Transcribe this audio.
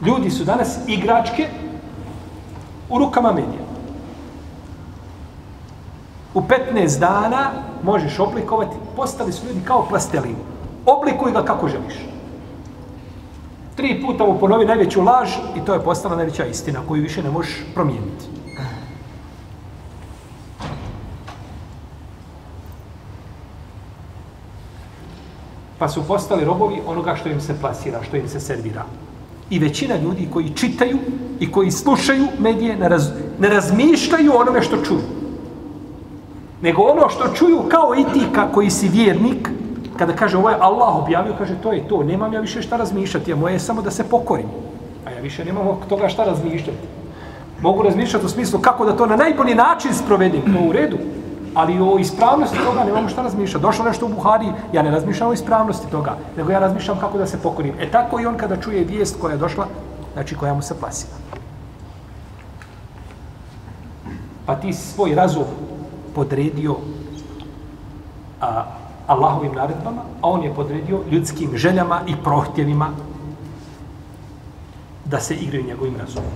Ljudi su danas igračke u rukama medija. U 15 dana možeš oblikovati, postali su ljudi kao plastelinu. Oblikuj ga kako želiš. Tri puta mu ponovi najveću laž i to je postala najveća istina koju više ne možeš promijeniti. Pa su postali robovi onoga što im se plasira, što im se servira. I većina ljudi koji čitaju i koji slušaju medije ne, raz, ne razmišljaju onome što čuju. Nego ono što čuju kao i ti koji si vjernik, kada kaže ovo je Allah objavio, kaže to je to, nemam ja više šta razmišljati, a moje je samo da se pokorim. A ja više nemam toga šta razmišljati. Mogu razmišljati u smislu kako da to na najbolji način sprovedim, no u redu, ali o ispravnosti toga nemamo šta razmišljati. Došlo nešto u Buhari, ja ne razmišljam o ispravnosti toga, nego ja razmišljam kako da se pokorim. E tako i on kada čuje vijest koja je došla, znači koja mu se plasira. Pa ti svoj razum podredio a, Allahovim naredbama, a on je podredio ljudskim željama i prohtjevima da se igraju njegovim razumom.